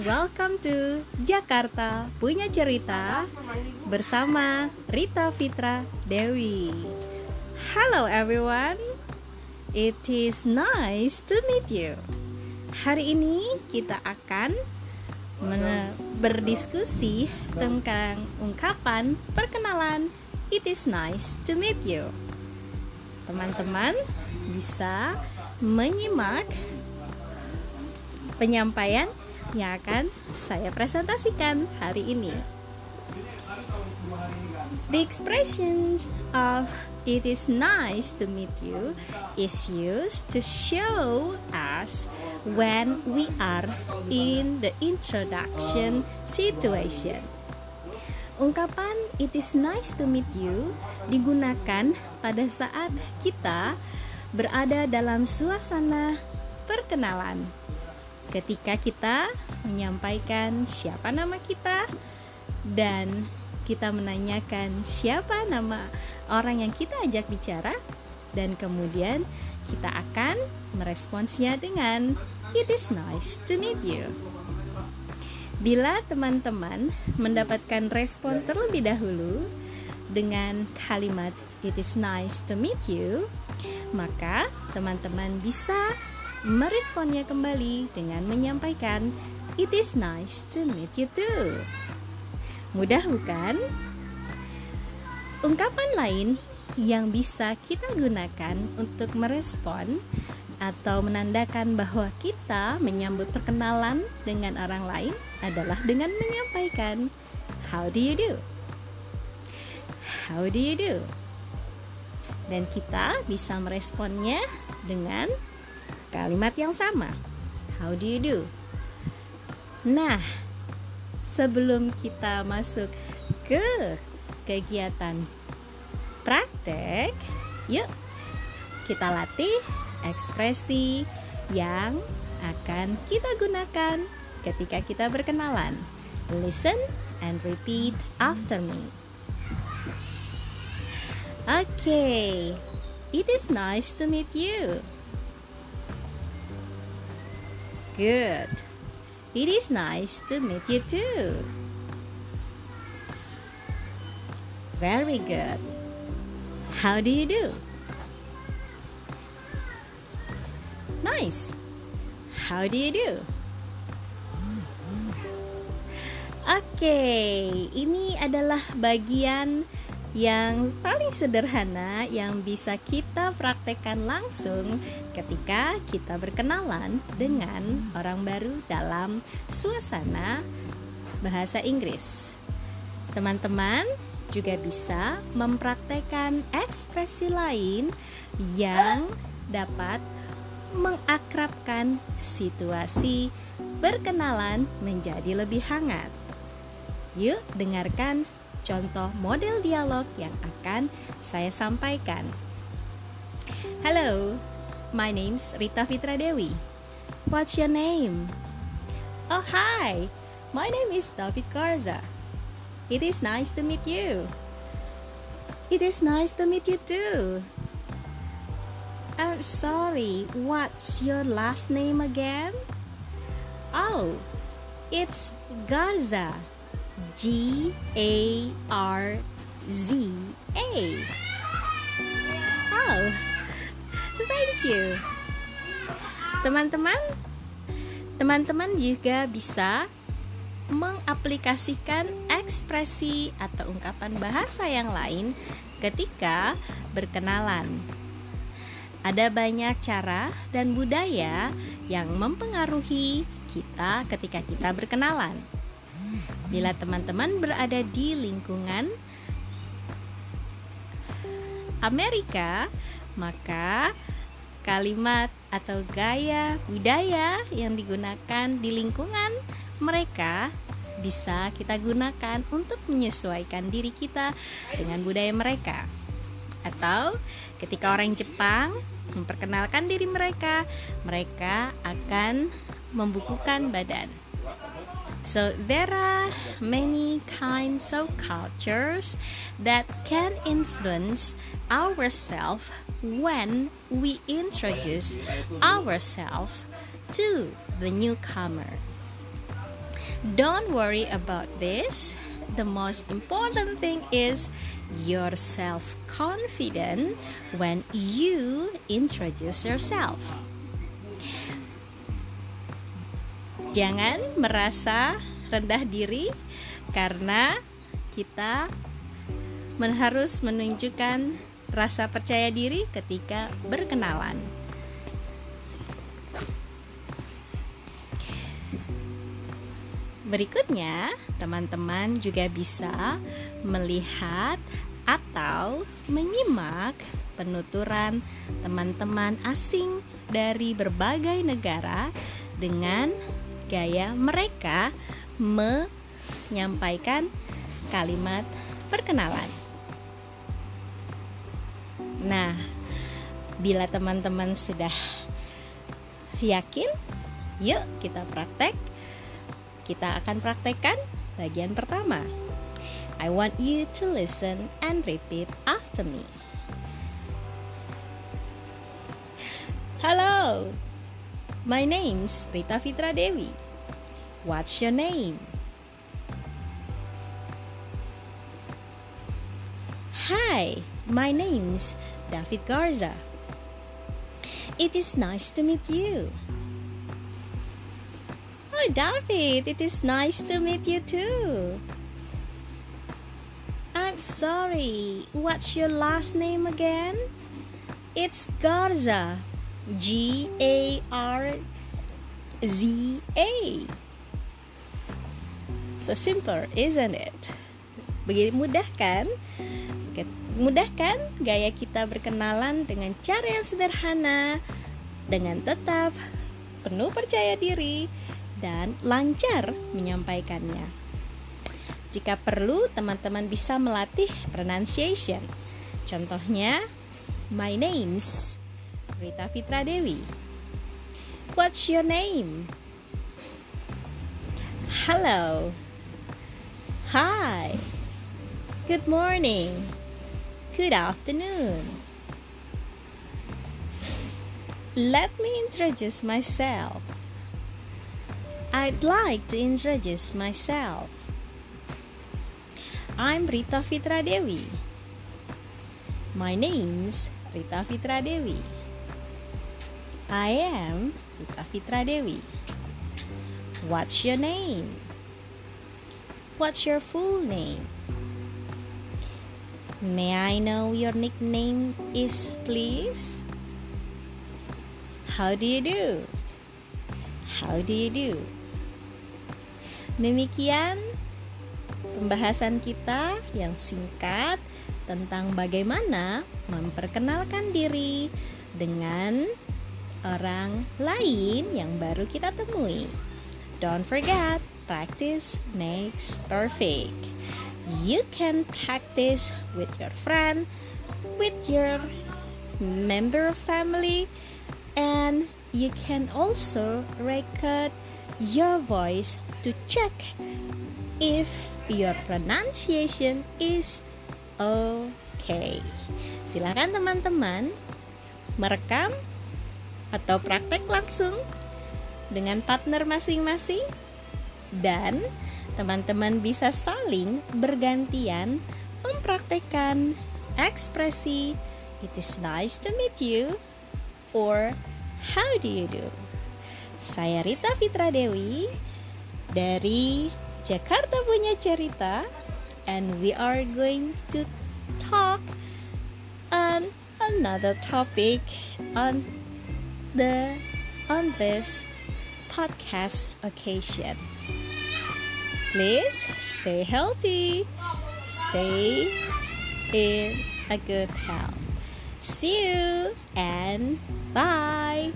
welcome to Jakarta Punya Cerita bersama Rita Fitra Dewi. Hello everyone, it is nice to meet you. Hari ini kita akan berdiskusi tentang ungkapan perkenalan It is nice to meet you. Teman-teman bisa menyimak penyampaian yang akan saya presentasikan hari ini. The expressions of it is nice to meet you is used to show us when we are in the introduction situation. Ungkapan it is nice to meet you digunakan pada saat kita berada dalam suasana perkenalan ketika kita menyampaikan siapa nama kita dan kita menanyakan siapa nama orang yang kita ajak bicara dan kemudian kita akan meresponsnya dengan it is nice to meet you. Bila teman-teman mendapatkan respon terlebih dahulu dengan kalimat it is nice to meet you, maka teman-teman bisa meresponnya kembali dengan menyampaikan It is nice to meet you too. Mudah bukan? Ungkapan lain yang bisa kita gunakan untuk merespon atau menandakan bahwa kita menyambut perkenalan dengan orang lain adalah dengan menyampaikan How do you do? How do you do? Dan kita bisa meresponnya dengan kalimat yang sama. How do you do? Nah, sebelum kita masuk ke kegiatan praktek, yuk kita latih ekspresi yang akan kita gunakan ketika kita berkenalan. Listen and repeat after me. Okay, it is nice to meet you. Good. It is nice to meet you too. Very good. How do you do? Nice. How do you do? Oke, okay, ini adalah bagian yang paling sederhana yang bisa kita praktekkan langsung ketika kita berkenalan dengan orang baru dalam suasana bahasa Inggris. Teman-teman juga bisa mempraktekkan ekspresi lain yang dapat mengakrabkan situasi berkenalan menjadi lebih hangat. Yuk, dengarkan contoh model dialog yang akan saya sampaikan. Hello, my name's Rita Fitra Dewi. What's your name? Oh, hi. My name is David Garza. It is nice to meet you. It is nice to meet you too. I'm sorry, what's your last name again? Oh, it's Garza. G A R Z A. Oh, thank you. Teman-teman, teman-teman juga bisa mengaplikasikan ekspresi atau ungkapan bahasa yang lain ketika berkenalan. Ada banyak cara dan budaya yang mempengaruhi kita ketika kita berkenalan. Bila teman-teman berada di lingkungan Amerika, maka kalimat atau gaya budaya yang digunakan di lingkungan mereka bisa kita gunakan untuk menyesuaikan diri kita dengan budaya mereka. Atau ketika orang Jepang memperkenalkan diri mereka, mereka akan membukukan badan. So there are many kinds of cultures that can influence ourselves when we introduce ourselves to the newcomer. Don't worry about this. The most important thing is your self confident when you introduce yourself. Jangan merasa rendah diri karena kita harus menunjukkan rasa percaya diri ketika berkenalan. Berikutnya, teman-teman juga bisa melihat atau menyimak penuturan teman-teman asing dari berbagai negara dengan gaya mereka menyampaikan kalimat perkenalan. Nah, bila teman-teman sudah yakin, yuk kita praktek kita akan praktekkan bagian pertama. I want you to listen and repeat after me. Hello, my name's Rita Fitra Dewi. What's your name? Hi, my name's David Garza. It is nice to meet you. Oh, David, it is nice to meet you too. I'm sorry, what's your last name again? It's Garza. G A R Z A. So simple, isn't it? Begini mudah kan? Mudah kan gaya kita berkenalan dengan cara yang sederhana, dengan tetap penuh percaya diri, dan lancar menyampaikannya. Jika perlu, teman-teman bisa melatih pronunciation. Contohnya, my name's Rita Fitra Dewi. What's your name? Hello. Hi. Good morning. Good afternoon. Let me introduce myself. I'd like to introduce myself. I'm Rita Fitra Dewi. My name's Rita Fitra Dewi. I am Rita Fitra Dewi. What's your name? What's your full name? May I know your nickname is, please? How do you do? How do you do? Demikian pembahasan kita yang singkat tentang bagaimana memperkenalkan diri dengan orang lain yang baru kita temui. Don't forget, practice makes perfect. You can practice with your friend, with your member of family, and you can also record your voice to check if your pronunciation is okay. Silakan teman-teman merekam atau praktek langsung dengan partner masing-masing dan teman-teman bisa saling bergantian mempraktekkan ekspresi it is nice to meet you or how do you do. Saya Rita Fitra Dewi dari Jakarta punya cerita and we are going to talk on another topic on the on this podcast occasion. Please stay healthy, stay in a good health. See you and bye.